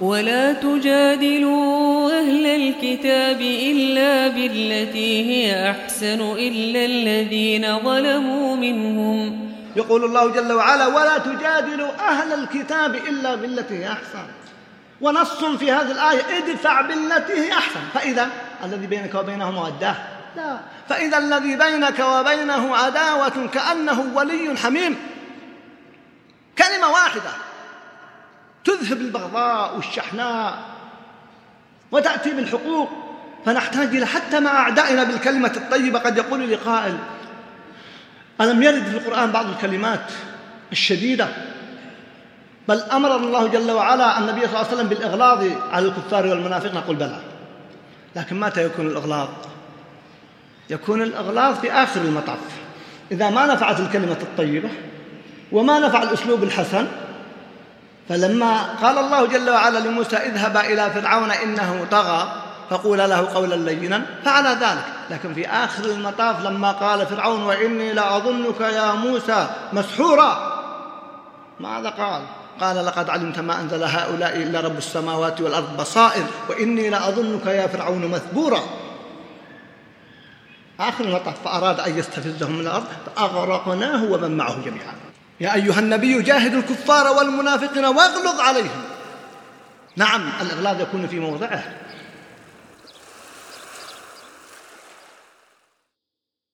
ولا تجادلوا أهل الكتاب إلا بالتي هي أحسن إلا الذين ظلموا منهم. يقول الله جل وعلا ولا تجادلوا أهل الكتاب إلا بالتي هي أحسن. ونص في هذه الآية ادفع بالتي هي أحسن. فإذا الذي بينك وبينه مودة لا. فإذا الذي بينك وبينه عداوة كأنه ولي حميم. كلمة واحدة. تذهب البغضاء والشحناء وتأتي بالحقوق فنحتاج إلى حتى مع أعدائنا بالكلمة الطيبة قد يقول لي قائل ألم يرد في القرآن بعض الكلمات الشديدة؟ بل أمر الله جل وعلا النبي صلى الله عليه وسلم بالإغلاظ على الكفار والمنافقين. نقول بلى لكن متى يكون الإغلاظ؟ يكون الإغلاظ في آخر المطاف. إذا ما نفعت الكلمة الطيبة وما نفع الأسلوب الحسن فلما قال الله جل وعلا لموسى اذهب إلى فرعون إنه طغى فقول له قولا لينا فعل ذلك. لكن في آخر المطاف لما قال فرعون وإني لأظنك يا موسى مسحورا ماذا قال؟ قال لقد علمت ما أنزل هؤلاء إلا رب السماوات والأرض بصائر وإني لأظنك يا فرعون مثبورا. آخر المطاف فأراد أن يستفزهم من الأرض فأغرقناه ومن معه جميعا. يا أيها النبي جاهد الكفار والمنافقين واغلظ عليهم. نعم الإغلاظ يكون في موضعه.